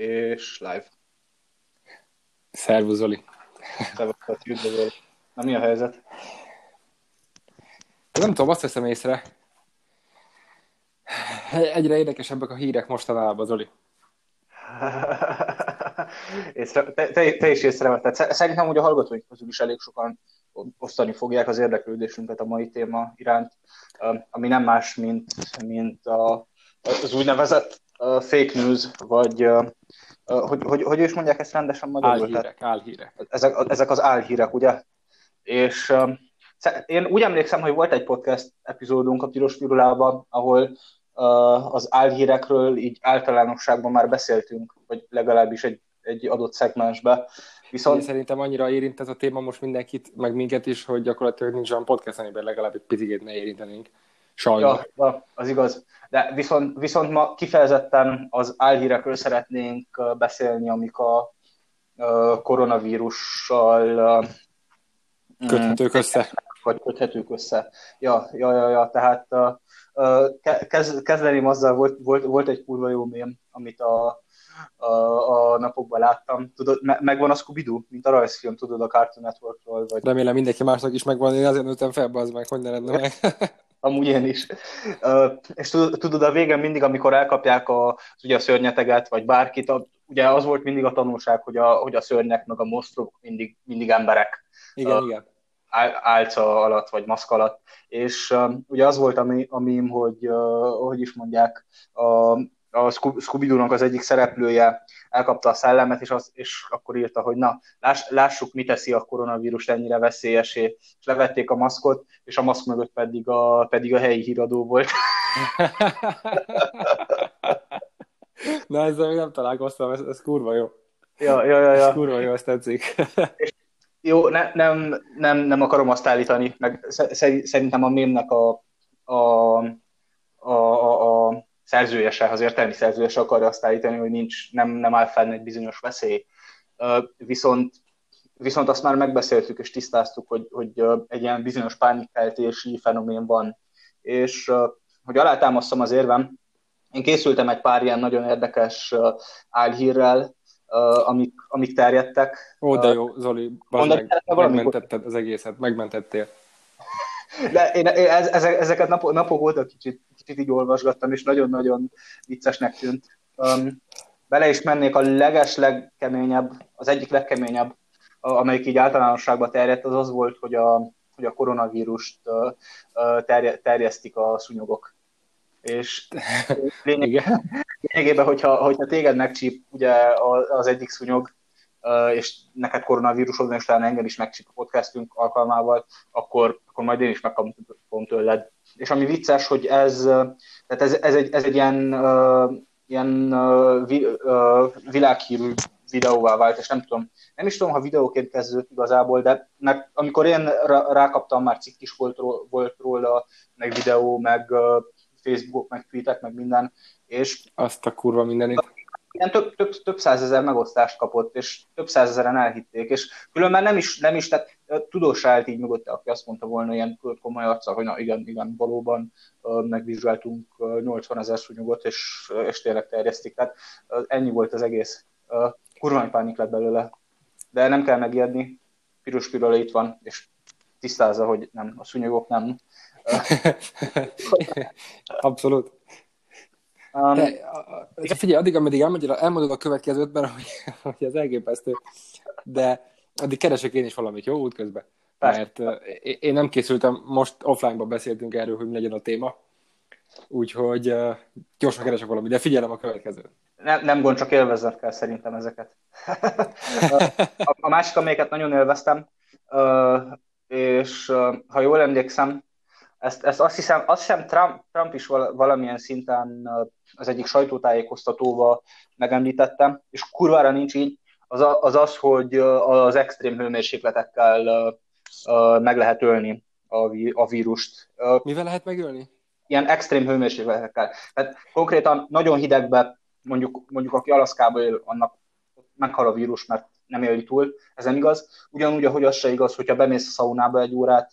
és live. Szervusz, Zoli. Szervusz, Na mi a helyzet? Nem tudom, azt veszem észre. Egyre érdekesebbek a hírek mostanában, Zoli. észre, te, te, te is észrevetted. Szerintem hogy a hallgatóink közül is elég sokan osztani fogják az érdeklődésünket a mai téma iránt, ami nem más, mint, mint a, az úgynevezett fake news, vagy hogy, hogy, hogy is mondják ezt rendesen magyarul? Álhírek, álhírek. Ezek, ezek az álhírek, ugye? És én úgy emlékszem, hogy volt egy podcast epizódunk a Piros Pirulában, ahol az álhírekről így általánosságban már beszéltünk, vagy legalábbis egy, egy adott szegmensbe. Viszont... Én szerintem annyira érint ez a téma most mindenkit, meg minket is, hogy gyakorlatilag nincs olyan podcast, amiben legalább egy picit ne érintenénk. Sajnos. Ja, az igaz. De viszont, viszont ma kifejezetten az álhírekről szeretnénk beszélni, amik a koronavírussal köthetők össze. Vagy köthetők össze. Ja, ja, ja, ja. tehát kez, kezdeném azzal, volt, volt, volt egy kurva jó mém, amit a, a, a napokban láttam. Tudod, me, megvan a scooby mint a rajzfilm, tudod, a Cartoon Networkról. Vagy... Remélem mindenki másnak is megvan, én azért nőttem fel, az meg, hogy ne lenne meg. Amúgy én is. És tudod, a végén mindig, amikor elkapják a, ugye a szörnyeteget, vagy bárkit, a, ugye az volt mindig a tanulság, hogy a, hogy a szörnyek meg a monstrumok mindig, mindig emberek. Igen, uh, igen álca alatt, vagy maszk alatt. És ugye az volt a mém, hogy, uh, hogy is mondják, a, a scooby az egyik szereplője elkapta a szellemet, és, az, és akkor írta, hogy na, láss, lássuk, mi teszi a koronavírus ennyire veszélyesé. És levették a maszkot, és a maszk mögött pedig a, pedig a helyi híradó volt. Na, ezzel még nem találkoztam, ez, ez kurva jó. Ja, ja, ja. ja. Ez kurva jó, ezt tetszik. és jó, ne, nem, nem, nem akarom azt állítani, meg szerintem a mémnek a, a, a, a, a szerzője se, az értelmi szerzője se akarja azt állítani, hogy nincs, nem, nem áll fenn egy bizonyos veszély. Viszont, viszont azt már megbeszéltük és tisztáztuk, hogy, hogy egy ilyen bizonyos pánikkeltési fenomén van. És hogy alátámasztom az érvem, én készültem egy pár ilyen nagyon érdekes álhírrel, amik, amik terjedtek. Ó, de jó, Zoli, meg, megmentetted az egészet, megmentettél. De én, én ezeket napok, napok óta kicsit, kicsit így olvasgattam, és nagyon-nagyon viccesnek tűnt. Um, bele is mennék a leges legkeményebb, az egyik legkeményebb, amelyik így általánosságban terjedt, az az volt, hogy a, hogy a koronavírust uh, terje, terjesztik a szúnyogok és lényegében, lényegében hogyha, hogyha téged megcsíp ugye az egyik szúnyog, és neked koronavírusod van, és talán engem is megcsíp a podcastünk alkalmával, akkor, akkor majd én is megkapom tőled. És ami vicces, hogy ez, tehát ez, ez, egy, ez egy ilyen, ilyen vi, világhírű videóvá vált, és nem tudom, nem is tudom, ha videóként kezdődött igazából, de mert amikor én rákaptam, már cikk is volt, volt róla, meg videó, meg Facebook, meg tweetek, meg minden, és... Azt a kurva mindenit. Igen, több, több, több százezer megosztást kapott, és több százezeren elhitték, és különben nem is, nem is tehát tudós állt így mögötte, aki azt mondta volna ilyen komoly arca, hogy na igen, igen, valóban megvizsgáltunk 80 ezer súnyogot, és, és tényleg terjesztik. Tehát ennyi volt az egész. Kurva pánik lett belőle. De nem kell megijedni, piros pirula itt van, és tisztázza, hogy nem, a szúnyogok nem Abszolút. Um, De, a, figyelj, addig, ameddig elmondod, elmondod a következőtben, hogy, hogy az elképesztő, de addig keresek én is valamit, jó, útközben. Mert uh, én nem készültem, most offline-ban beszéltünk erről, hogy mi legyen a téma, úgyhogy uh, gyorsan keresek valamit, de figyelem a következőt. Nem, nem gond, csak élvezet kell szerintem ezeket. a, a másik, amelyeket nagyon élveztem, és ha jól emlékszem, ezt, ezt azt hiszem, azt hiszem Trump, Trump is valamilyen szinten az egyik sajtótájékoztatóba megemlítette, és kurvára nincs így, az, az az, hogy az extrém hőmérsékletekkel meg lehet ölni a, vírust. Mivel lehet megölni? Ilyen extrém hőmérsékletekkel. Tehát konkrétan nagyon hidegbe, mondjuk, mondjuk aki Alaszkába él, annak meghal a vírus, mert nem éli túl, ez nem igaz. Ugyanúgy, ahogy az se igaz, hogyha bemész a szaunába egy órát,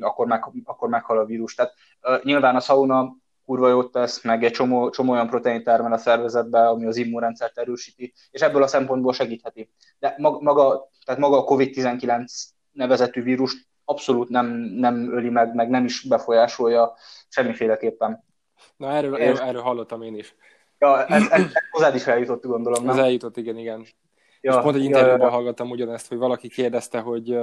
akkor, meg, akkor meghal a vírus. Tehát nyilván a sauna kurva jót tesz, meg egy csomó, csomó olyan protein termel a szervezetbe, ami az immunrendszert erősíti, és ebből a szempontból segítheti. De maga, tehát maga a COVID-19 nevezetű vírus abszolút nem, nem öli meg, meg nem is befolyásolja semmiféleképpen. Na erről, erről, erről hallottam én is. Ja, ez, ez, ez hozzád is eljutott, gondolom. Ez eljutott, igen, igen. Ja, és pont egy interjúban ja, ja. hallgattam ugyanezt, hogy valaki kérdezte, hogy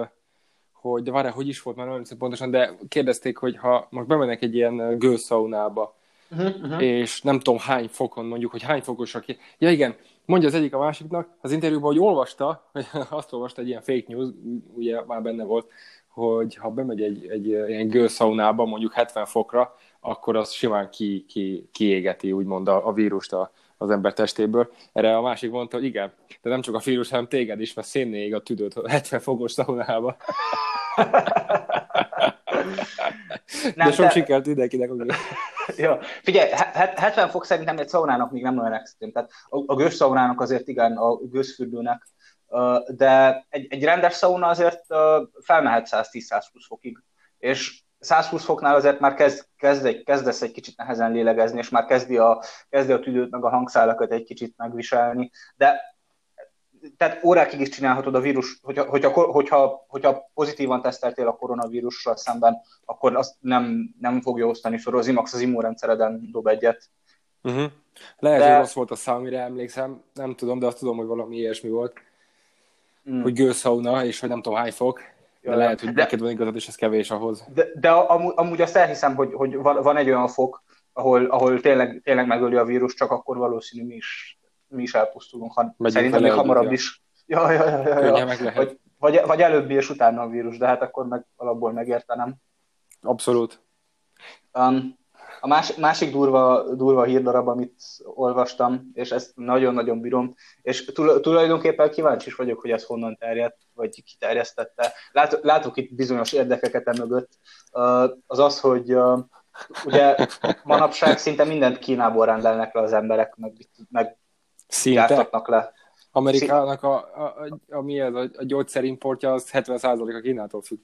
hogy de várjál, hogy is volt már nagyon pontosan, de kérdezték, hogy ha most bemennek egy ilyen gőzszaunába, uh-huh, uh-huh. és nem tudom hány fokon mondjuk, hogy hány fokosak. Ja igen, mondja az egyik a másiknak, az interjúban, hogy olvasta, hogy azt olvasta egy ilyen fake news, ugye már benne volt, hogy ha bemegy egy, egy ilyen gőzszaunába, mondjuk 70 fokra, akkor az simán ki, ki, kiégeti, úgymond a, a vírust a, az ember testéből. Erre a másik mondta, hogy igen, de nem csak a vírus, hanem téged is, mert szénné ég a tüdőt 70 fokos szaunába. Nem, de sok de... sikert mindenkinek. ja. Figyelj, 70 fok szerintem egy szaunának még nem olyan extrém. Tehát a, a gőzszaunának azért igen, a gőzfürdőnek, de egy, egy rendes szauna azért felmehet 110-120 fokig. És 120 foknál azért már kezd, kezd egy, kezdesz egy kicsit nehezen lélegezni, és már kezdi a, kezdi a tüdőt, meg a hangszálakat egy kicsit megviselni, de tehát órákig is csinálhatod a vírus, hogyha, hogyha, hogyha, hogyha pozitívan teszteltél a koronavírussal szemben, akkor azt nem, nem fogja osztani fel, az IMAX az immunrendszereden dob egyet. Uh-huh. Lehet, de... hogy rossz volt a szám, amire emlékszem, nem tudom, de azt tudom, hogy valami ilyesmi volt, mm. hogy gőzszauna, és hogy nem tudom hány fok, de lehet, hogy de, neked van igazad, és ez kevés ahhoz. De, de amúgy, amúgy azt elhiszem, hogy, hogy van, van egy olyan fok, ahol, ahol tényleg, tényleg megöli a vírus, csak akkor valószínű mi is mi is elpusztulunk, ha, szerintem még hamarabb ja. is. Ja, ja, ja, ja, ja. Meg lehet. Vagy, vagy, vagy előbbi és utána a vírus, de hát akkor meg alapból megértenem. Abszolút. Um, a más, másik durva, durva hírdarab, amit olvastam, és ezt nagyon-nagyon bírom, és tulajdonképpen kíváncsi is vagyok, hogy ez honnan terjedt, vagy kiterjesztette. Lát, látok itt bizonyos érdekeket e mögött. Uh, az az, hogy ugye manapság szinte mindent Kínából rendelnek le az emberek, meg, meg Szinte. le. Amerikának a, a, a, a, mi ez, a, a gyógyszerimportja az 70% a Kínától függ.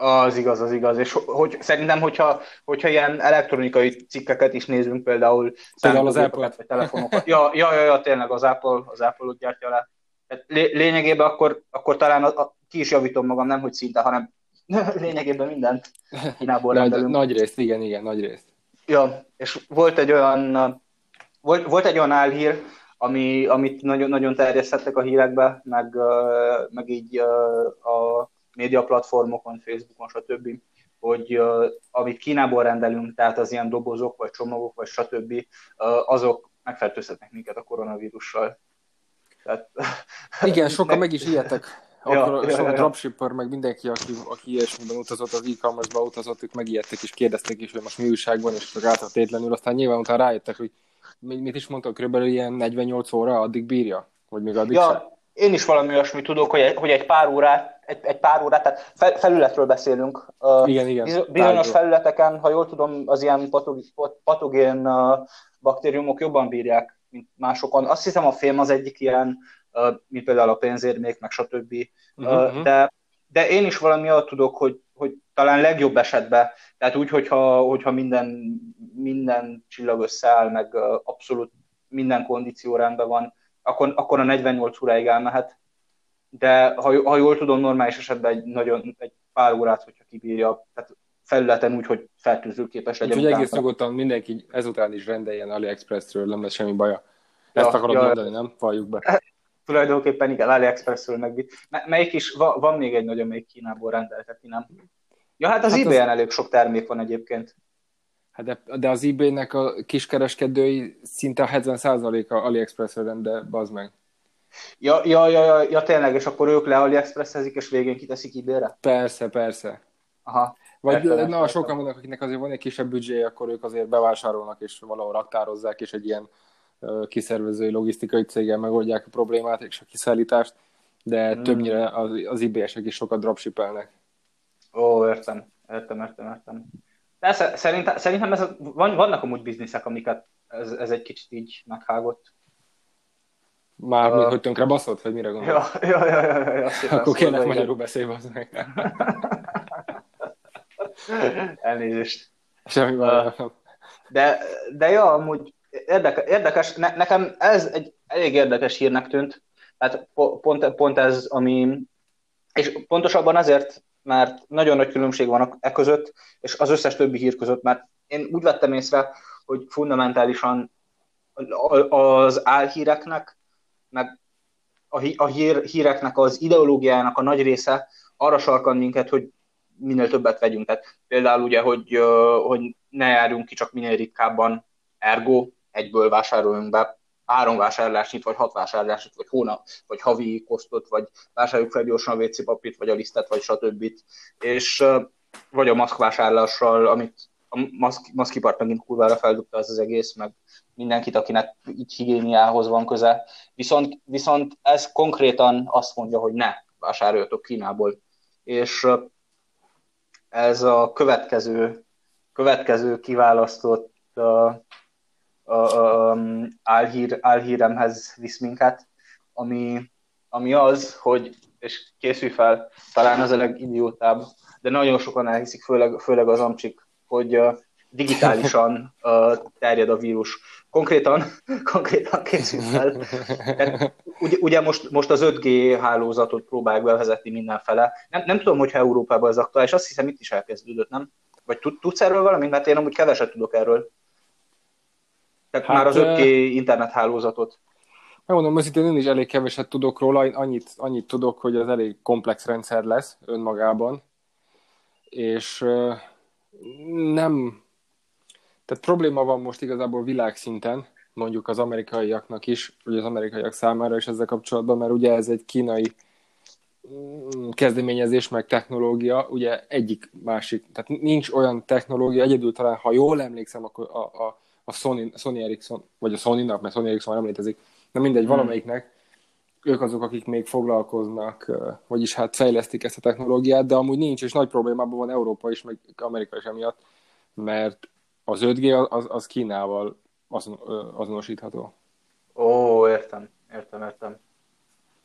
Az igaz, az igaz. És hogy, szerintem, hogyha, hogyha ilyen elektronikai cikkeket is nézünk, például például az Apple. Vagy telefonokat. Ja, ja, ja, ja, tényleg az Apple, az Apple gyártja le. Tehát lényegében akkor, akkor talán a, a, ki is javítom magam, nem hogy szinte, hanem lényegében mindent Kínából nagy, rendelünk. Nagy részt, igen, igen, nagy részt. Ja, és volt egy olyan, volt, volt egy olyan álhír, ami, amit nagyon, nagyon terjesztettek a hírekbe, meg, meg így a média platformokon, Facebookon, stb., hogy amit Kínából rendelünk, tehát az ilyen dobozok, vagy csomagok, vagy stb., azok megfertőzhetnek minket a koronavírussal. Tehát... Igen, sokan meg is ijedtek. Akkor ja, ja, ja, dropshipper, meg mindenki, aki, aki ilyesmiben utazott, az e-commerce-ba utazott, ők megijedtek és kérdezték is, hogy most mi újság van, és csak tétlenül, aztán nyilván utána rájöttek, hogy mit is mondtak, körülbelül ilyen 48 óra addig bírja? Vagy még addig ja, sem? Én is valami olyasmit tudok, hogy egy, hogy egy pár órát, egy, egy pár órát, tehát fel, felületről beszélünk. Igen, igen. Bizonyos tárgyról. felületeken, ha jól tudom, az ilyen patogén baktériumok jobban bírják, mint másokon. Azt hiszem a fém az egyik ilyen, mint például a pénzérmék, meg stb. Uh-huh. De, de én is valami olyat tudok, hogy, hogy talán legjobb esetben, tehát úgy, hogyha, hogyha minden, minden csillag összeáll, meg abszolút minden kondíció rendben van, akkor, akkor a 48 óráig elmehet. De ha, ha jól tudom, normális esetben egy, nagyon, egy pár órát, hogyha kibírja, tehát felületen úgy, hogy fertőző képes legyen. Úgyhogy egész nyugodtan mindenki ezután is rendeljen AliExpressről, nem lesz semmi baja. Ezt ja, akarod ja, mondani, nem? Valljuk be. Tulajdonképpen igen, AliExpressről meg. Melyik is, van még egy nagyon, még Kínából rendelteti, nem? Ja, hát az hát ebay-en az... elég sok termék van egyébként. Hát de, de az eBay-nek a kiskereskedői szinte a 70%-a AliExpress-re rende, bazd meg. Ja, ja, ja, ja, ja, tényleg, és akkor ők le AliExpress-ezik, és végén kiteszik ebay-re? Persze, persze. Aha. Vagy értem, na, értem. sokan vannak, akiknek azért van egy kisebb büdzsé, akkor ők azért bevásárolnak, és valahol raktározzák, és egy ilyen uh, kiszervezői logisztikai céggel megoldják a problémát és a kiszállítást, de hmm. többnyire az, az eBay-esek is sokat dropshipelnek. Ó, értem, értem, értem, értem. Persze, szerintem, szerintem ez, van, vannak amúgy bizniszek, amiket ez, ez egy kicsit így meghágott. Már, uh, hogy tönkre baszott, vagy mire gondolsz? Ja, ja, ja, ja, ja, Akkor kérlek magyarul beszélve az meg. Elnézést. Semmi uh, De, de ja, amúgy érdekes, érdekes ne, nekem ez egy elég érdekes hírnek tűnt, tehát pont, pont ez, ami, és pontosabban azért, mert nagyon nagy különbség van e között, és az összes többi hír között, mert én úgy vettem észre, hogy fundamentálisan az álhíreknek, meg a hír, híreknek az ideológiájának a nagy része arra sarkan minket, hogy minél többet vegyünk. Tehát például ugye, hogy, hogy ne járjunk ki csak minél ritkábban, ergo egyből vásároljunk be három vásárlásnyit, vagy hat vásárlásnyit, vagy hónap, vagy havi kosztot, vagy vásároljuk fel gyorsan a WC papírt, vagy a lisztet, vagy stb. És vagy a maszkvásárlással, amit a maszk, maszkipart megint kurvára feldugta az az egész, meg mindenkit, akinek így higiéniához van köze. Viszont, viszont ez konkrétan azt mondja, hogy ne vásároljatok Kínából. És ez a következő, következő kiválasztott uh, álhír, álhíremhez visz minket, ami, ami az, hogy, és készülj fel, talán az a legidiótább, de nagyon sokan elhiszik, főleg, főleg az amcsik, hogy uh, digitálisan uh, terjed a vírus. Konkrétan, konkrétan készül fel. Tehát, ugye, ugye most, most az 5G hálózatot próbálják bevezetni mindenfele. Nem, nem tudom, hogyha Európában ez aktuális, azt hiszem itt is elkezdődött, nem? Vagy tudsz erről valamit? Mert én amúgy keveset tudok erről. Tehát hát, már az 5G internethálózatot. Megmondom, őszintén én is elég keveset tudok róla, én annyit, annyit tudok, hogy az elég komplex rendszer lesz önmagában, és nem tehát probléma van most igazából világszinten, mondjuk az amerikaiaknak is, vagy az amerikaiak számára is ezzel kapcsolatban, mert ugye ez egy kínai mm, kezdeményezés, meg technológia, ugye egyik másik, tehát nincs olyan technológia, egyedül talán, ha jól emlékszem, akkor a, a, a Sony, Sony Ericsson, vagy a Sony-nak, mert Sony Ericsson nem létezik, de mindegy, hmm. valamelyiknek, ők azok, akik még foglalkoznak, vagyis hát fejlesztik ezt a technológiát, de amúgy nincs, és nagy problémában van Európa is, meg Amerika is emiatt, mert az 5G az, az Kínával azon, azonosítható. Ó, értem, értem, értem.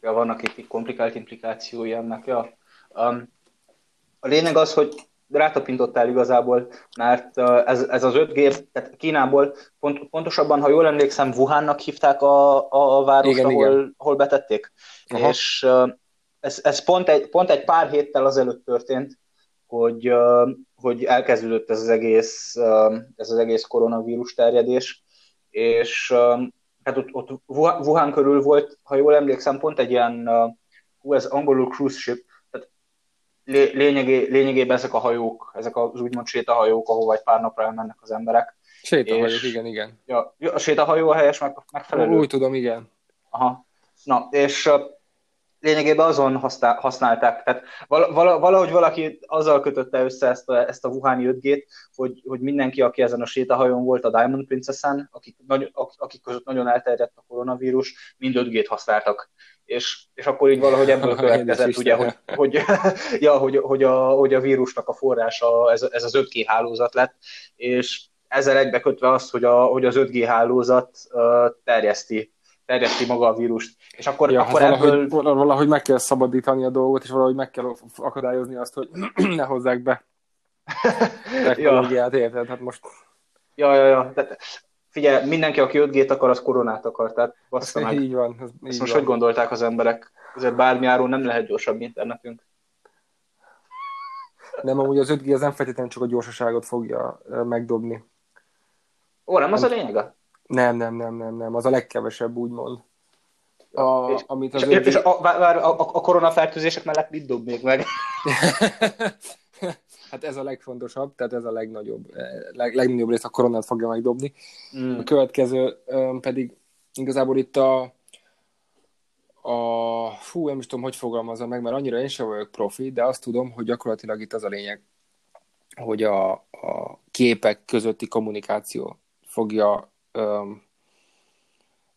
Ja, vannak itt komplikált implikációi ennek, ja. Um, a lényeg az, hogy rátapintottál igazából, mert ez, ez az 5G, tehát Kínából, pont, pontosabban, ha jól emlékszem, Wuhannak hívták a, a várost, igen, ahol, igen. ahol betették. Aha. És ez, ez pont, egy, pont egy pár héttel azelőtt történt, hogy, hogy elkezdődött ez az egész, ez az egész koronavírus terjedés, és hát ott, ott Wuhan körül volt, ha jól emlékszem, pont egy ilyen, hú, ez angolul cruise ship, lényegé, lényegében ezek a hajók, ezek az úgymond sétahajók, ahova egy pár napra elmennek az emberek. Sétahajók, igen, igen. Ja, a sétahajó a helyes meg, megfelelő. Úgy tudom, igen. Aha. Na, és lényegében azon használták. Tehát valahogy valaki azzal kötötte össze ezt a, ezt a Wuhani 5G-t, hogy, hogy mindenki, aki ezen a sétahajón volt a Diamond Princess-en, akik, nagy, akik között nagyon elterjedt a koronavírus, mind 5G-t használtak. És, és akkor így valahogy ebből következett, ugye, hogy, hogy, ja, hogy, hogy, a, hogy a vírusnak a forrása ez, ez az 5G hálózat lett, és ezzel egybekötve azt, hogy, a, hogy az 5G hálózat uh, terjeszti terjeszti maga a vírust. És akkor, ja, akkor hát ebből... valahogy, valahogy meg kell szabadítani a dolgot, és valahogy meg kell akadályozni azt, hogy ne hozzák be technológiát, ja. érted? Hát most... Ja, ja, ja. Tehát, figyelj, mindenki, aki 5G-t akar, az koronát akar, tehát bassza meg. Így van. Ez, így Ezt most van. hogy gondolták az emberek? Ezért bármi áron nem lehet gyorsabb internetünk. Nem, amúgy az 5G az nem feltétlenül csak a gyorsaságot fogja megdobni. Ó, nem az a lényeg? Nem, nem, nem, nem, nem. Az a legkevesebb, úgymond. A, és, amit az és, és a, a, a, a koronafertőzések mellett mit dob még meg? hát ez a legfontosabb, tehát ez a legnagyobb, eh, leg, legnagyobb rész a koronát fogja megdobni. Mm. A következő pedig igazából itt a, a fú, nem is tudom, hogy fogalmazom meg, mert annyira én sem vagyok profi, de azt tudom, hogy gyakorlatilag itt az a lényeg, hogy a, a képek közötti kommunikáció fogja um,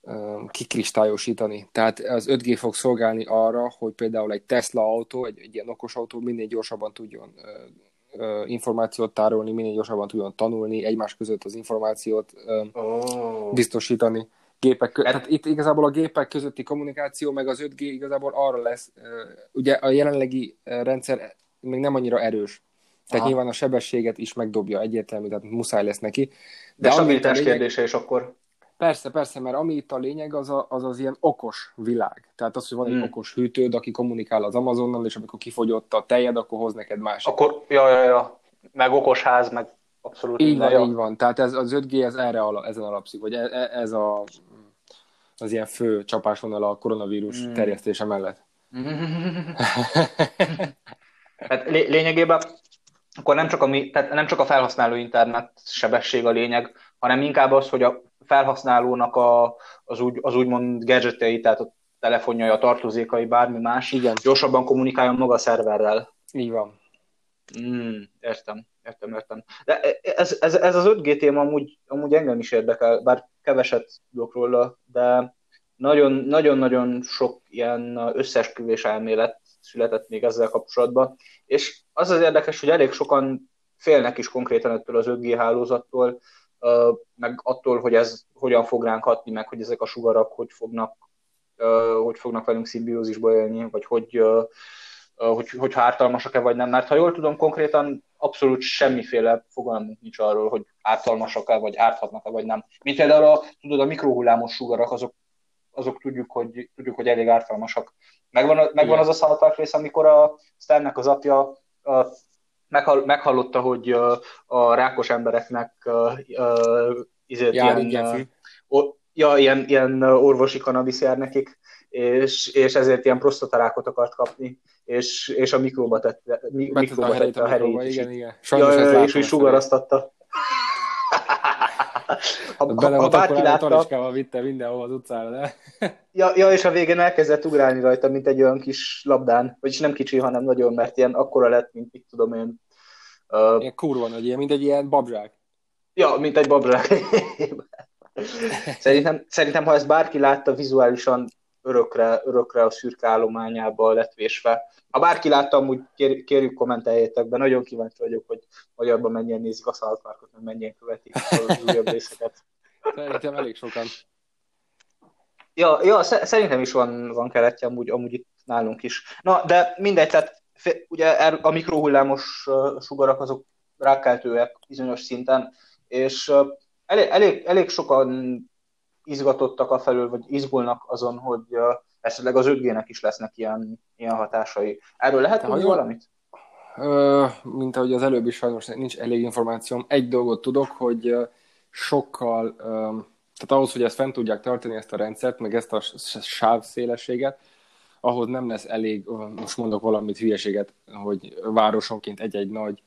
um, kikristályosítani. Tehát az 5G fog szolgálni arra, hogy például egy Tesla autó, egy, egy ilyen okos autó minél gyorsabban tudjon uh, uh, információt tárolni, minél gyorsabban tudjon tanulni, egymás között az információt um, oh. biztosítani. Gépek, kö- tehát itt igazából a gépek közötti kommunikáció, meg az 5G igazából arra lesz, ugye a jelenlegi rendszer még nem annyira erős. Tehát Aha. nyilván a sebességet is megdobja egyértelmű, tehát muszáj lesz neki. De, De stabilitás lényeg... kérdése is akkor. Persze, persze, mert ami itt a lényeg, az, a, az az ilyen okos világ. Tehát az, hogy van egy hmm. okos hűtőd, aki kommunikál az Amazonnal, és amikor kifogyott a tejed, akkor hoz neked másik. Akkor, ja, ja, ja. Meg okos ház, meg abszolút így van, így van. Tehát ez, az 5G ez erre ala, ezen alapszik, vagy ez, e, ez a, az ilyen fő csapásvonal a koronavírus hmm. terjesztése mellett. hát lényegében akkor nem csak, a, tehát nem csak a felhasználó internet sebesség a lényeg, hanem inkább az, hogy a felhasználónak a, az, úgy, az úgymond gadgetei, tehát a telefonjai, a tartozékai, bármi más, Igen. gyorsabban kommunikáljon maga a szerverrel. Így van. Mm, értem, értem, értem. De ez, ez, ez az 5G téma amúgy, amúgy engem is érdekel, bár keveset tudok róla, de nagyon-nagyon sok ilyen összesküvés elmélet született még ezzel kapcsolatban, és az az érdekes, hogy elég sokan félnek is konkrétan ettől az 5G hálózattól, meg attól, hogy ez hogyan fog ránk hatni, meg hogy ezek a sugarak hogy fognak, hogy fognak velünk szimbiózisba élni, vagy hogy, hogy, hogy ártalmasak-e vagy nem. Mert ha jól tudom, konkrétan abszolút semmiféle fogalmunk nincs arról, hogy ártalmasak-e, vagy árthatnak-e, vagy nem. Mint például a, tudod, a mikrohullámos sugarak, azok, azok tudjuk, hogy, tudjuk, hogy elég ártalmasak. Megvan, megvan az a South Park rész, amikor a Stannek az apja a meghall, meghallotta, hogy a, a rákos embereknek uh, uh, izért, jár, ilyen, uh, ja, ilyen, ilyen orvosi kanabisz jár nekik, és, és ezért ilyen prostatarákot akart kapni, és, és a mikróba tette, mikróba a tette a herét. Igen, igen. Sajnos ja, és úgy sugarasztatta. Ha, ha, ha bárki látta... vitte mindenhol az utcára, de... ja, ja, és a végén elkezdett ugrálni rajta, mint egy olyan kis labdán. Vagyis nem kicsi, hanem nagyon, mert ilyen akkora lett, mint mit tudom én. Uh, ilyen kurva nagy, ilyen, mint egy ilyen babzsák. Ja, mint egy babzsák. szerintem, szerintem, ha ezt bárki látta vizuálisan, örökre, örökre a szürke állományába lett vésve. Ha bárki látta, amúgy kér, kérjük kommenteljétek be, nagyon kíváncsi vagyok, hogy magyarban mennyien nézik a South Parkot, meg mennyien követik az újabb részeket. Szerintem elég sokan. Ja, ja szerintem is van, van keletje amúgy, amúgy itt nálunk is. Na, de mindegy, tehát ugye er, a mikrohullámos sugarak azok rákkeltőek bizonyos szinten, és elég, elég, elég sokan izgatottak a felül, vagy izgulnak azon, hogy esetleg az 5G-nek is lesznek ilyen, ilyen hatásai. Erről lehet tudni valamit? Ö, mint ahogy az előbb is sajnos nincs elég információm. Egy dolgot tudok, hogy sokkal, tehát ahhoz, hogy ezt fent tudják tartani, ezt a rendszert, meg ezt a sávszélességet, ahhoz nem lesz elég, most mondok valamit hülyeséget, hogy városonként egy-egy nagy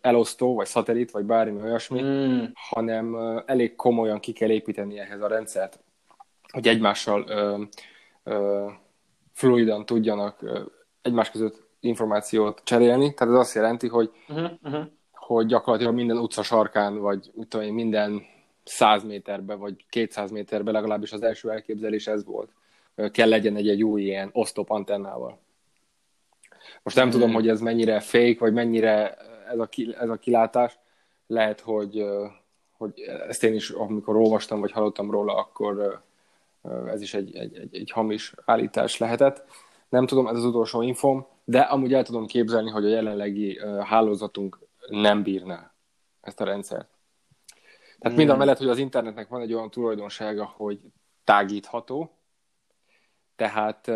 elosztó, vagy szatellit, vagy bármi olyasmi, mm. hanem elég komolyan ki kell építeni ehhez a rendszert, hogy egymással ö, ö, fluidan tudjanak ö, egymás között információt cserélni. Tehát ez azt jelenti, hogy, uh-huh, uh-huh. hogy gyakorlatilag minden utca sarkán, vagy tudom én, minden 100 méterbe, vagy 200 méterbe legalábbis az első elképzelés ez volt. Kell legyen egy, egy új ilyen osztop antennával. Most nem hmm. tudom, hogy ez mennyire fake, vagy mennyire ez a, ez a kilátás. Lehet, hogy, hogy ezt én is, amikor olvastam, vagy hallottam róla, akkor ez is egy, egy, egy, egy hamis állítás lehetett. Nem tudom, ez az utolsó infom, de amúgy el tudom képzelni, hogy a jelenlegi hálózatunk nem bírná ezt a rendszert. Tehát mind a mellett, hogy az internetnek van egy olyan tulajdonsága, hogy tágítható, tehát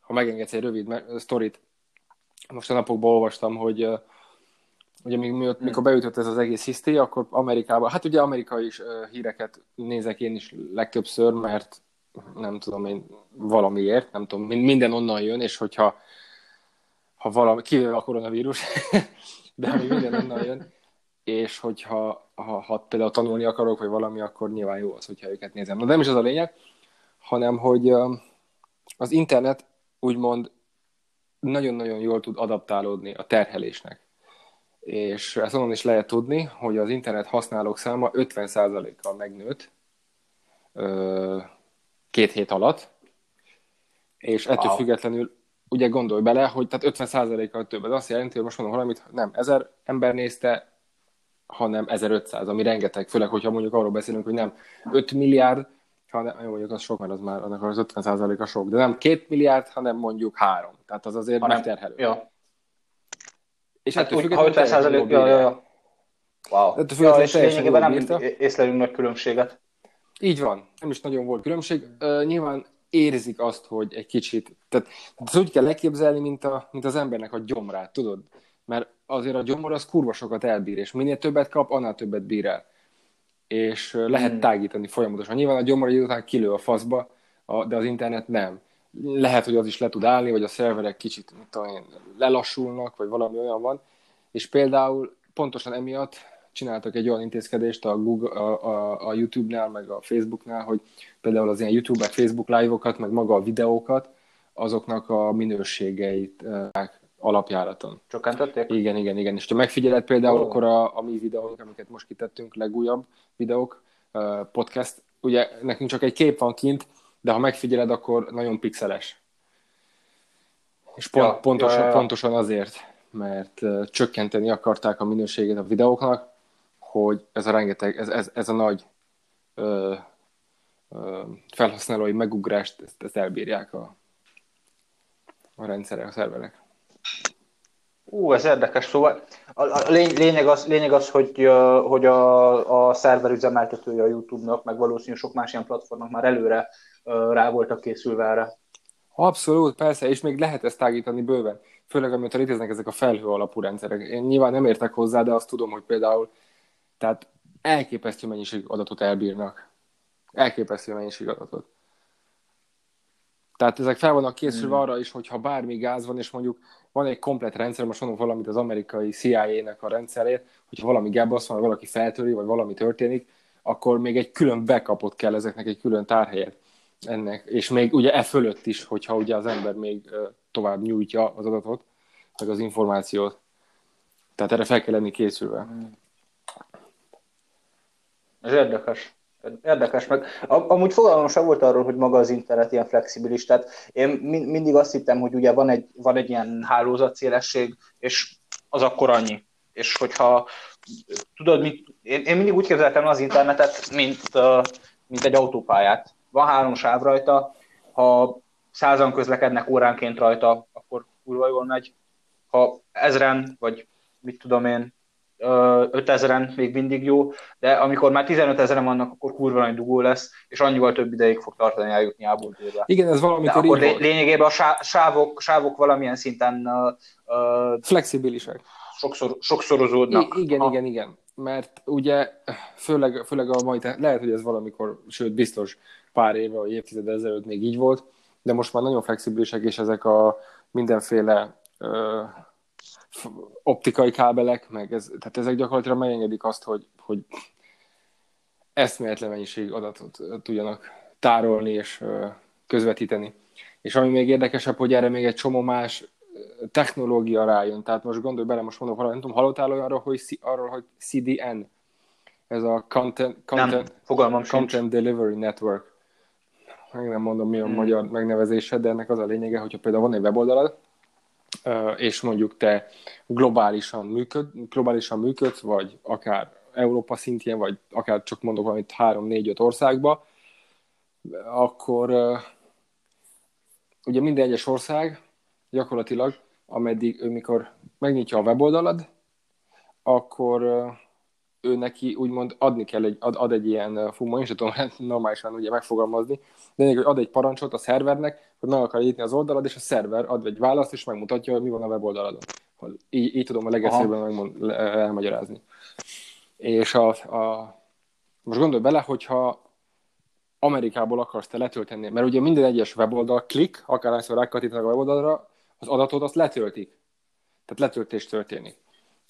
ha megengedsz egy rövid sztorit, most a napokban olvastam, hogy ugye még hmm. mikor beütött ez az egész hiszti, akkor Amerikában, hát ugye amerikai is híreket nézek én is legtöbbször, mert nem tudom én valamiért, nem tudom, minden onnan jön, és hogyha ha valami, kivéve a koronavírus, de még minden onnan jön, és hogyha ha, ha például tanulni akarok, vagy valami, akkor nyilván jó az, hogyha őket nézem. Na, de nem is az a lényeg, hanem, hogy az internet úgymond nagyon-nagyon jól tud adaptálódni a terhelésnek. És ezt onnan is lehet tudni, hogy az internet használók száma 50%-kal megnőtt két hét alatt, és ettől wow. függetlenül ugye gondolj bele, hogy tehát 50%-kal több. Ez azt jelenti, hogy most mondom valamit, nem 1000 ember nézte, hanem 1500, ami rengeteg, főleg, hogyha mondjuk arról beszélünk, hogy nem 5 milliárd, hanem jó, mondjuk az sok, mert az már annak az 50 a sok, de nem 2 milliárd, hanem mondjuk 3. Tehát az azért hanem, megterhelő. Ja. És hát, ettől ha 50 százalék, ja, ja, ja. Wow. Ettől ja, és lényegében nem bírta. észlelünk nagy különbséget. Így van, nem is nagyon volt különbség. Uh, nyilván érzik azt, hogy egy kicsit, tehát ez úgy kell leképzelni, mint, a, mint az embernek a gyomrát, tudod? Mert azért a gyomor az kurva sokat elbír, és minél többet kap, annál többet bír el. És lehet hmm. tágítani folyamatosan. Nyilván a gyomor egy után kilő a faszba, de az internet nem. Lehet, hogy az is le tud állni, vagy a szerverek kicsit mit tudom én, lelassulnak, vagy valami olyan van. És például pontosan emiatt csináltak egy olyan intézkedést a, Google, a, a, a YouTube-nál, meg a Facebook-nál, hogy például az ilyen YouTube, meg Facebook live-okat, meg maga a videókat, azoknak a minőségeit alapjáraton. Csökkentették? Igen, igen, igen. És ha megfigyeled például, oh. akkor a, a mi videók, amiket most kitettünk, legújabb videók, podcast, ugye nekünk csak egy kép van kint, de ha megfigyeled, akkor nagyon pixeles. És pont, ja, pontosan, ja, ja. pontosan azért, mert csökkenteni akarták a minőségét a videóknak, hogy ez a rengeteg, ez, ez, ez a nagy uh, uh, felhasználói megugrást, ezt, ezt elbírják a, a rendszerek, a szerverek. Ú, ez érdekes. Szóval a, a lényeg, az, lényeg az, hogy, hogy a, a szerver üzemeltetője a YouTube-nak, meg valószínűleg sok más ilyen platformnak már előre rá voltak készülve erre. Abszolút, persze, és még lehet ezt tágítani bőven. Főleg, amit léteznek ezek a felhő alapú rendszerek. Én nyilván nem értek hozzá, de azt tudom, hogy például tehát elképesztő mennyiség adatot elbírnak. Elképesztő mennyiség adatot. Tehát ezek fel vannak készülve hmm. arra is, hogyha bármi gáz van, és mondjuk van egy komplet rendszer, most mondom valamit az amerikai CIA-nek a rendszerét, hogyha valami gábasz van, vagy valaki feltöri, vagy valami történik, akkor még egy külön backupot kell ezeknek, egy külön tárhelyet ennek, és még ugye e fölött is, hogyha ugye az ember még tovább nyújtja az adatot, meg az információt. Tehát erre fel kell lenni készülve. Hmm. Ez érdekes. Érdekes, meg amúgy fogalmam sem volt arról, hogy maga az internet ilyen flexibilis, tehát én mindig azt hittem, hogy ugye van egy, van egy ilyen hálózatszélesség, és az akkor annyi. És hogyha tudod, mit, én, én mindig úgy képzeltem az internetet, mint, mint egy autópályát. Van három sáv rajta, ha százan közlekednek óránként rajta, akkor kurva jól megy. Ha ezren, vagy mit tudom én, 5000-en még mindig jó, de amikor már 15 ezeren vannak, akkor kurva nagy dugó lesz, és annyival több ideig fog tartani eljutni ából Igen, ez valamikor de akkor lé- lényegében a sávok, sávok valamilyen szinten uh, flexibilisek. Sokszor, sokszorozódnak. I- igen, Aha. igen, igen. Mert ugye főleg, főleg a mai, lehet, hogy ez valamikor, sőt biztos pár éve, vagy évtized ezelőtt még így volt, de most már nagyon flexibilisek, és ezek a mindenféle uh, optikai kábelek, meg ez, tehát ezek gyakorlatilag megengedik azt, hogy, hogy eszméletlen mennyiség adatot tudjanak tárolni és közvetíteni. És ami még érdekesebb, hogy erre még egy csomó más technológia rájön. Tehát most gondolj bele, most mondok valamit, nem tudom, hallottál arról, hogy, arról, hogy CDN, ez a Content, content, nem, content Delivery Network. Meg nem mondom, mi a hmm. magyar megnevezése, de ennek az a lényege, hogyha például van egy weboldalad, és mondjuk te globálisan, működ, globálisan működsz, vagy akár Európa szintjén, vagy akár csak mondok valamit 3-4-5 országba, akkor ugye minden egyes ország gyakorlatilag, ameddig ő mikor megnyitja a weboldalad, akkor ő neki úgymond adni kell, egy, ad, ad egy ilyen, fú, ma én sem tudom normálisan ugye megfogalmazni, de hogy ad egy parancsot a szervernek, hogy meg akar nyitni az oldalad, és a szerver ad egy választ, és megmutatja, hogy mi van a weboldaladon. Így, így tudom a legegyszerűbben megmond, elmagyarázni. És a, a, most gondolj bele, hogyha Amerikából akarsz te letölteni, mert ugye minden egyes weboldal klik, akárhányszor rákattítanak a weboldalra, az adatot azt letöltik. Tehát letöltés történik.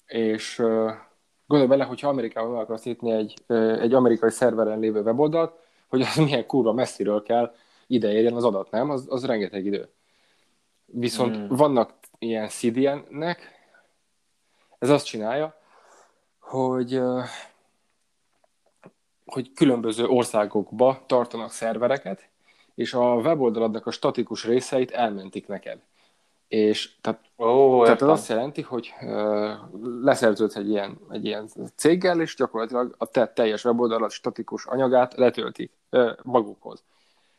És gondolj bele, hogyha Amerikában meg akarsz nyitni egy, egy amerikai szerveren lévő weboldalt, hogy az milyen kurva messziről kell ide érjen az adat, nem? Az, az rengeteg idő. Viszont mm. vannak ilyen CDN-nek, ez azt csinálja, hogy hogy különböző országokba tartanak szervereket, és a weboldaladnak a statikus részeit elmentik neked. És tehát, oh, tehát az azt jelenti, hogy uh, leszerződsz egy ilyen, egy ilyen céggel, és gyakorlatilag a te teljes weboldalat statikus anyagát letöltik uh, magukhoz.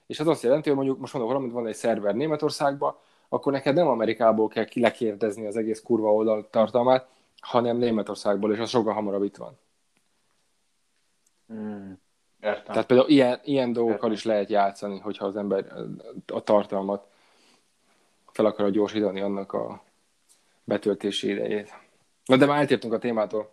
És ez azt jelenti, hogy mondjuk most mondom valamit, van egy szerver Németországban, akkor neked nem Amerikából kell lekérdezni az egész kurva oldal tartalmát, hanem Németországból, és az sokkal hamarabb itt van. Hmm. Értem. Tehát például ilyen, ilyen dolgokkal Értem. is lehet játszani, hogyha az ember a tartalmat fel akar gyorsítani annak a betöltési idejét. Na de már eltértünk a témától.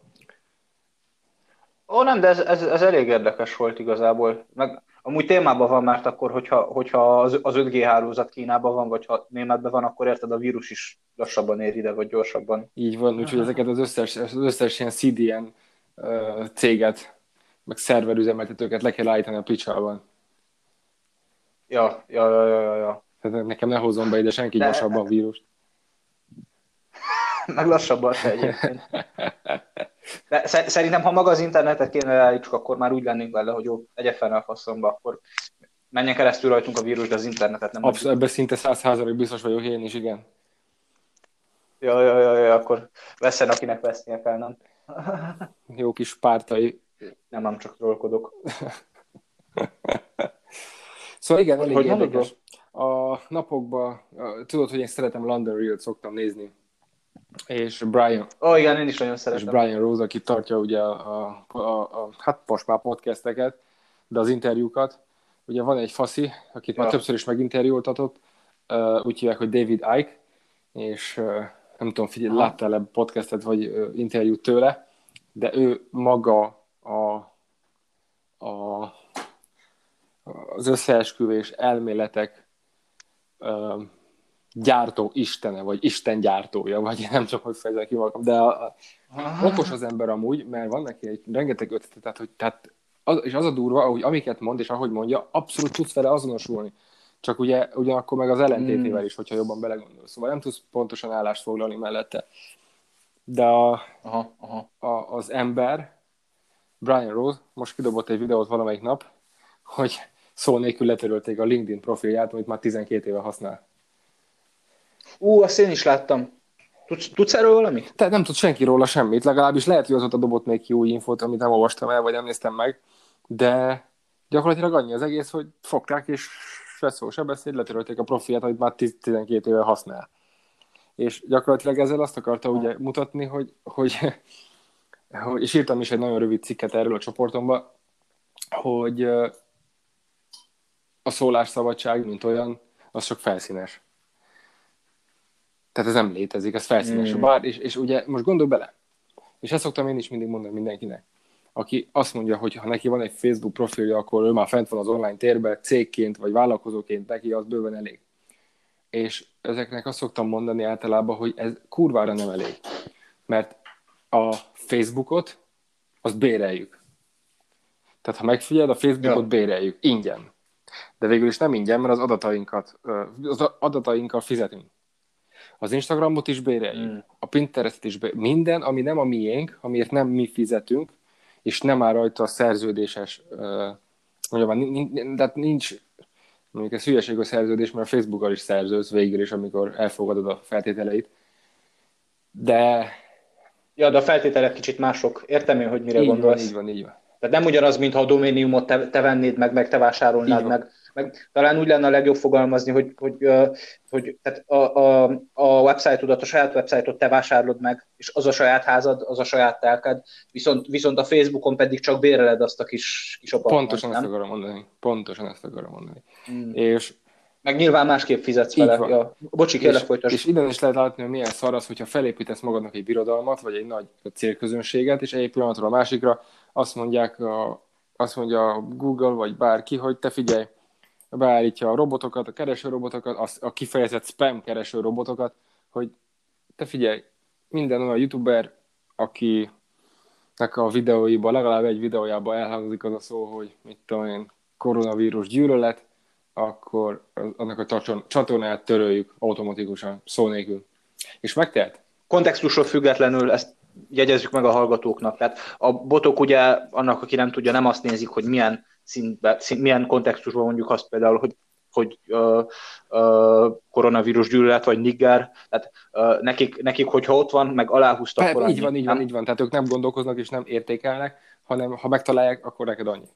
Ó, nem, de ez, ez, ez elég érdekes volt igazából. Meg amúgy témában van, mert akkor, hogyha, hogyha az, az 5G hálózat Kínában van, vagy ha németben van, akkor érted, a vírus is lassabban ér ide, vagy gyorsabban. Így van, úgyhogy ezeket az összes, az összes ilyen CDN uh, céget, meg szerverüzemeltetőket le kell állítani a picsában. Ja, ja, ja, ja, ja. Tehát nekem ne hozzon be ide senki de... gyorsabban a vírust. meg lassabban se egyébként. De szerintem, ha maga az internetet kéne leállítsuk, akkor már úgy lennénk vele, hogy jó, egye fel a faszomba, akkor menjen keresztül rajtunk a vírus, de az internetet nem. Abszolút, ebben szinte száz százalék biztos vagyok én is, igen. Ja, ja, ja, ja, akkor veszen, akinek vesznie kell, nem? Jó kis pártai. Nem, nem csak trollkodok. szóval igen, elég hogy érdekes. A napokban, tudod, hogy én szeretem London Real-t szoktam nézni és Brian. Ó, oh, igen, én is nagyon szeretem. És Brian Rose, aki tartja ugye a, a, a, a hát most már podcasteket, de az interjúkat. Ugye van egy faszi, akit ja. már többször is meginterjúltatott, úgy hívják, hogy David Ike, és nem tudom, figyelj, láttál e podcastet vagy interjút tőle, de ő maga a, a, az összeesküvés elméletek uh, gyártó istene, vagy Isten gyártója, vagy nem csak, hogy fejezek ki magam, de a, a, okos az ember amúgy, mert van neki egy rengeteg ötlet, tehát, hogy, tehát az, és az a durva, hogy amiket mond, és ahogy mondja, abszolút tudsz vele azonosulni. Csak ugye ugyanakkor meg az ellentétével is, hogyha jobban belegondolsz. Szóval nem tudsz pontosan állást foglalni mellette. De a, aha, aha. A, az ember, Brian Rose, most kidobott egy videót valamelyik nap, hogy szó nélkül letörölték a LinkedIn profilját, amit már 12 éve használ. Ú, azt én is láttam. Tudsz, tudsz erről valamit? Te nem tud senki róla semmit, legalábbis lehet, hogy azóta dobott még ki új infót, amit nem olvastam el, vagy nem néztem meg, de gyakorlatilag annyi az egész, hogy fogták, és se szó, se beszéd, letörölték a profiát, amit már 12 éve használ. És gyakorlatilag ezzel azt akarta ugye mutatni, hogy, hogy, hogy és írtam is egy nagyon rövid cikket erről a csoportomba, hogy a szólásszabadság, mint olyan, az csak felszínes. Tehát ez nem létezik, ez felszínes. Mm. Bár, és, és ugye most gondolj bele, és ezt szoktam én is mindig mondani mindenkinek, aki azt mondja, hogy ha neki van egy Facebook profilja, akkor ő már fent van az online térben, cégként vagy vállalkozóként, neki az bőven elég. És ezeknek azt szoktam mondani általában, hogy ez kurvára nem elég. Mert a Facebookot, azt béreljük. Tehát ha megfigyeld, a Facebookot ja. béreljük, ingyen. De végül is nem ingyen, mert az adatainkat, az adatainkkal fizetünk. Az Instagramot is béreljük, mm. a Pinterestet is béreljük. Minden, ami nem a miénk, amiért nem mi fizetünk, és nem áll rajta a szerződéses, mondjam, de nincs, mondjuk ez hülyeség a szerződés, mert a Facebookkal is szerződsz végül is, amikor elfogadod a feltételeit. De... Ja, de a feltételek kicsit mások. Értem én, hogy mire így gondolsz. Van, így van, így van. Tehát nem ugyanaz, mintha a doméniumot te, te vennéd meg, meg te vásárolnád meg, meg talán úgy lenne a legjobb fogalmazni, hogy, hogy, hogy tehát a, a, a website-odat, a saját website-ot te vásárolod meg, és az a saját házad, az a saját telked, viszont, viszont a Facebookon pedig csak béreled azt a kis, kis apartment, Pontosan nem? ezt akarom mondani. Pontosan ezt akarom mondani. Hmm. És meg nyilván másképp fizetsz vele. Ja. Bocsi, kérlek, folytasd. És innen is lehet látni, hogy milyen szar az, hogyha felépítesz magadnak egy birodalmat, vagy egy nagy célközönséget, és egy pillanatról a másikra azt mondják, a, azt mondja a Google, vagy bárki, hogy te figyelj, beállítja a robotokat, a kereső robotokat, a kifejezett spam kereső robotokat, hogy te figyelj, minden olyan youtuber, aki a videóiban, legalább egy videójában elhangzik az a szó, hogy mit tudom én, koronavírus gyűlölet, akkor annak a csatornát töröljük automatikusan, szó nélkül. És megtehet? Kontextusról függetlenül ezt jegyezzük meg a hallgatóknak. Tehát a botok ugye, annak, aki nem tudja, nem azt nézik, hogy milyen szintbe, szint, milyen kontextusban mondjuk azt például, hogy hogy uh, uh, koronavírus gyűlölet, vagy nigger, tehát uh, nekik, nekik, hogyha ott van, meg aláhúztak, hát, Így van, így van, így van, tehát ők nem gondolkoznak és nem értékelnek, hanem ha megtalálják, akkor neked annyi.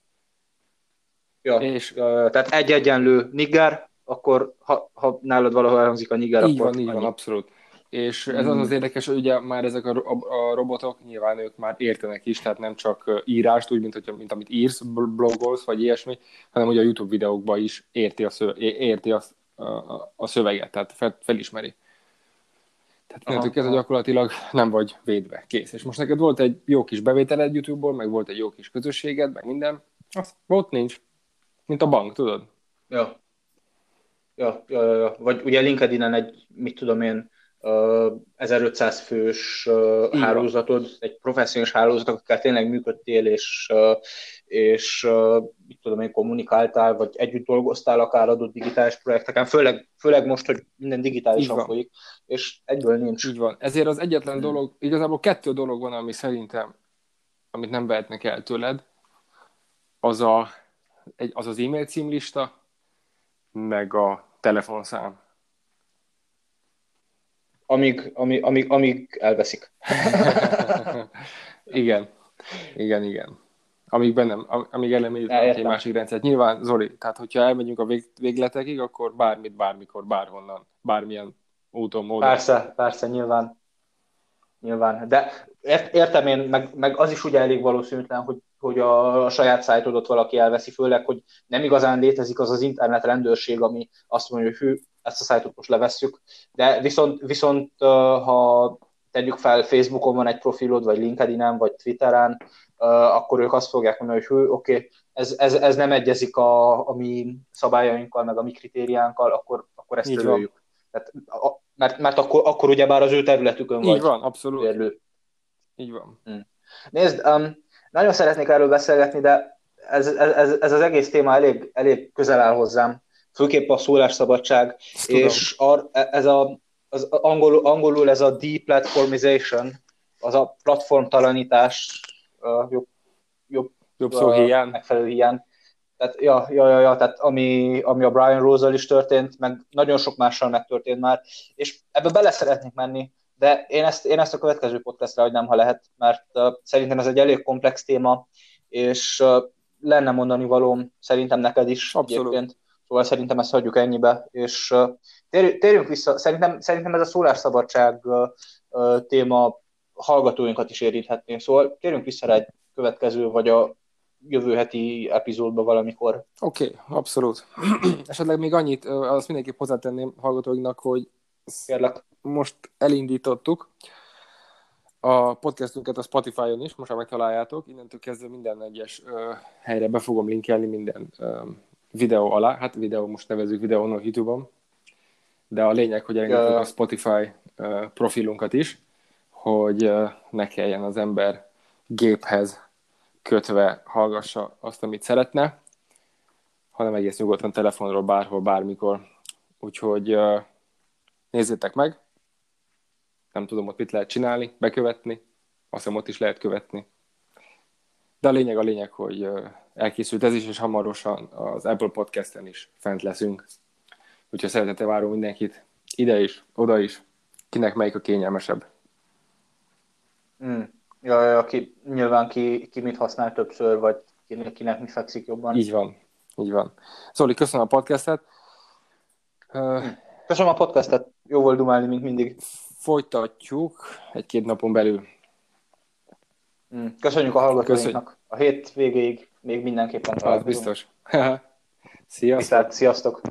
Ja, és, uh, tehát egy egyenlő nigger, akkor ha, ha nálad valahol elhangzik a Így akkor van, így van, annyi. abszolút. És ez az az érdekes, hogy ugye már ezek a, a, a robotok nyilván ők már értenek is, tehát nem csak írást, úgy, mint, hogy, mint amit írsz, bl- blogolsz, vagy ilyesmi, hanem hogy a YouTube videókban is érti a, szö, érti a, a, a szöveget, tehát fel, felismeri. Tehát innentől kezdve gyakorlatilag nem vagy védve, kész. És most neked volt egy jó kis bevételed YouTube-ból, meg volt egy jó kis közösséged, meg minden, azt ott nincs. Mint a bank, tudod? Ja. Ja, ja, ja, ja. Vagy ugye LinkedIn-en egy, mit tudom én, ö, 1500 fős van. hálózatod, egy professzionális hálózat, akikkel tényleg működtél, és, és mit tudom én, kommunikáltál, vagy együtt dolgoztál akár adott digitális projekteken, főleg, főleg most, hogy minden digitálisan folyik, és egyből nincs. Így van. Ezért az egyetlen Hmm. dolog, igazából kettő dolog van, ami szerintem, amit nem vehetnek el tőled, az a, egy, az, az e-mail címlista, meg a telefonszám. Amíg, amíg, amíg, amíg elveszik. igen, igen, igen. Amíg bennem, am- amíg Ja, egy másik rendszert. Nyilván, Zoli, tehát hogyha elmegyünk a vég, végletekig, akkor bármit, bármikor, bárhonnan, bármilyen úton, módon. Persze, persze, nyilván. Nyilván. De ért, értem én, meg, meg az is ugye elég valószínűtlen, hogy, hogy a, a saját szájtodat valaki elveszi, főleg, hogy nem igazán létezik az az internet rendőrség, ami azt mondja, hogy hű, ezt a szájtot most levesszük. De viszont, viszont ha tegyük fel, Facebookon van egy profilod, vagy LinkedIn-en, vagy Twitteren, akkor ők azt fogják mondani, hogy hű, oké, okay, ez, ez, ez nem egyezik a, a mi szabályainkkal, meg a mi kritériánkkal, akkor, akkor ezt Így van. Tehát, a, mert, mert akkor, akkor ugyebár az ő területükön Így vagy van, abszolút. érlő. Így van. Nézd, um, nagyon szeretnék erről beszélgetni, de ez, ez, ez az egész téma elég, elég közel áll hozzám, főképp a szólásszabadság, Ezt és ar, ez a, az angolul, angolul ez a deplatformization, az a platformtalanítás jobb, jobb Jobb szó hiány. megfelelő hiány. Tehát, ja, ja, ja, ja, tehát ami, ami a Brian Rose-al is történt, meg nagyon sok mással megtörtént már, és ebbe bele szeretnék menni, de én ezt, én ezt a következő podcastra hagynám, ha lehet, mert uh, szerintem ez egy elég komplex téma, és uh, lenne mondani valóm szerintem neked is Abszolút. egyébként. Szóval szerintem ezt hagyjuk ennyibe, és uh, térj, térjünk vissza, szerintem, szerintem ez a szólásszabadság uh, uh, téma hallgatóinkat is érinthetné, szóval térjünk vissza rá egy következő, vagy a jövő heti epizódba valamikor. Oké, okay, abszolút. Esetleg még annyit, azt mindenképp hozzátenném hallgatóinknak, hogy Kérlek. most elindítottuk a podcastünket a Spotify-on is, most már megtaláljátok, innentől kezdve minden egyes ö, helyre be fogom linkelni minden ö, videó alá, hát videó, most nevezzük videón a YouTube-on, de a lényeg, hogy Ja. a Spotify ö, profilunkat is, hogy ö, ne kelljen az ember géphez kötve hallgassa azt, amit szeretne, hanem egész nyugodtan telefonról bárhol, bármikor. Úgyhogy ö, nézzétek meg, nem tudom, ott mit lehet csinálni, bekövetni, azt hiszem ott is lehet követni. De a lényeg a lényeg, hogy elkészült ez is, és hamarosan az Apple Podcast-en is fent leszünk. Úgyhogy szeretettel várunk mindenkit, ide is, oda is, kinek melyik a kényelmesebb. Mm. Ja, ja, ki, nyilván ki, ki mit használ többször, vagy kinek, kinek mi fekszik jobban. Így van, így van. Zoli, köszönöm a podcastet. Köszönöm a podcastet, jó volt dumálni, mint mindig. Folytatjuk egy-két napon belül. Mm. Köszönjük a hallgatóinknak. A hét végéig még mindenképpen Az találkozunk. biztos. Sziasztok! Viszlát, sziasztok!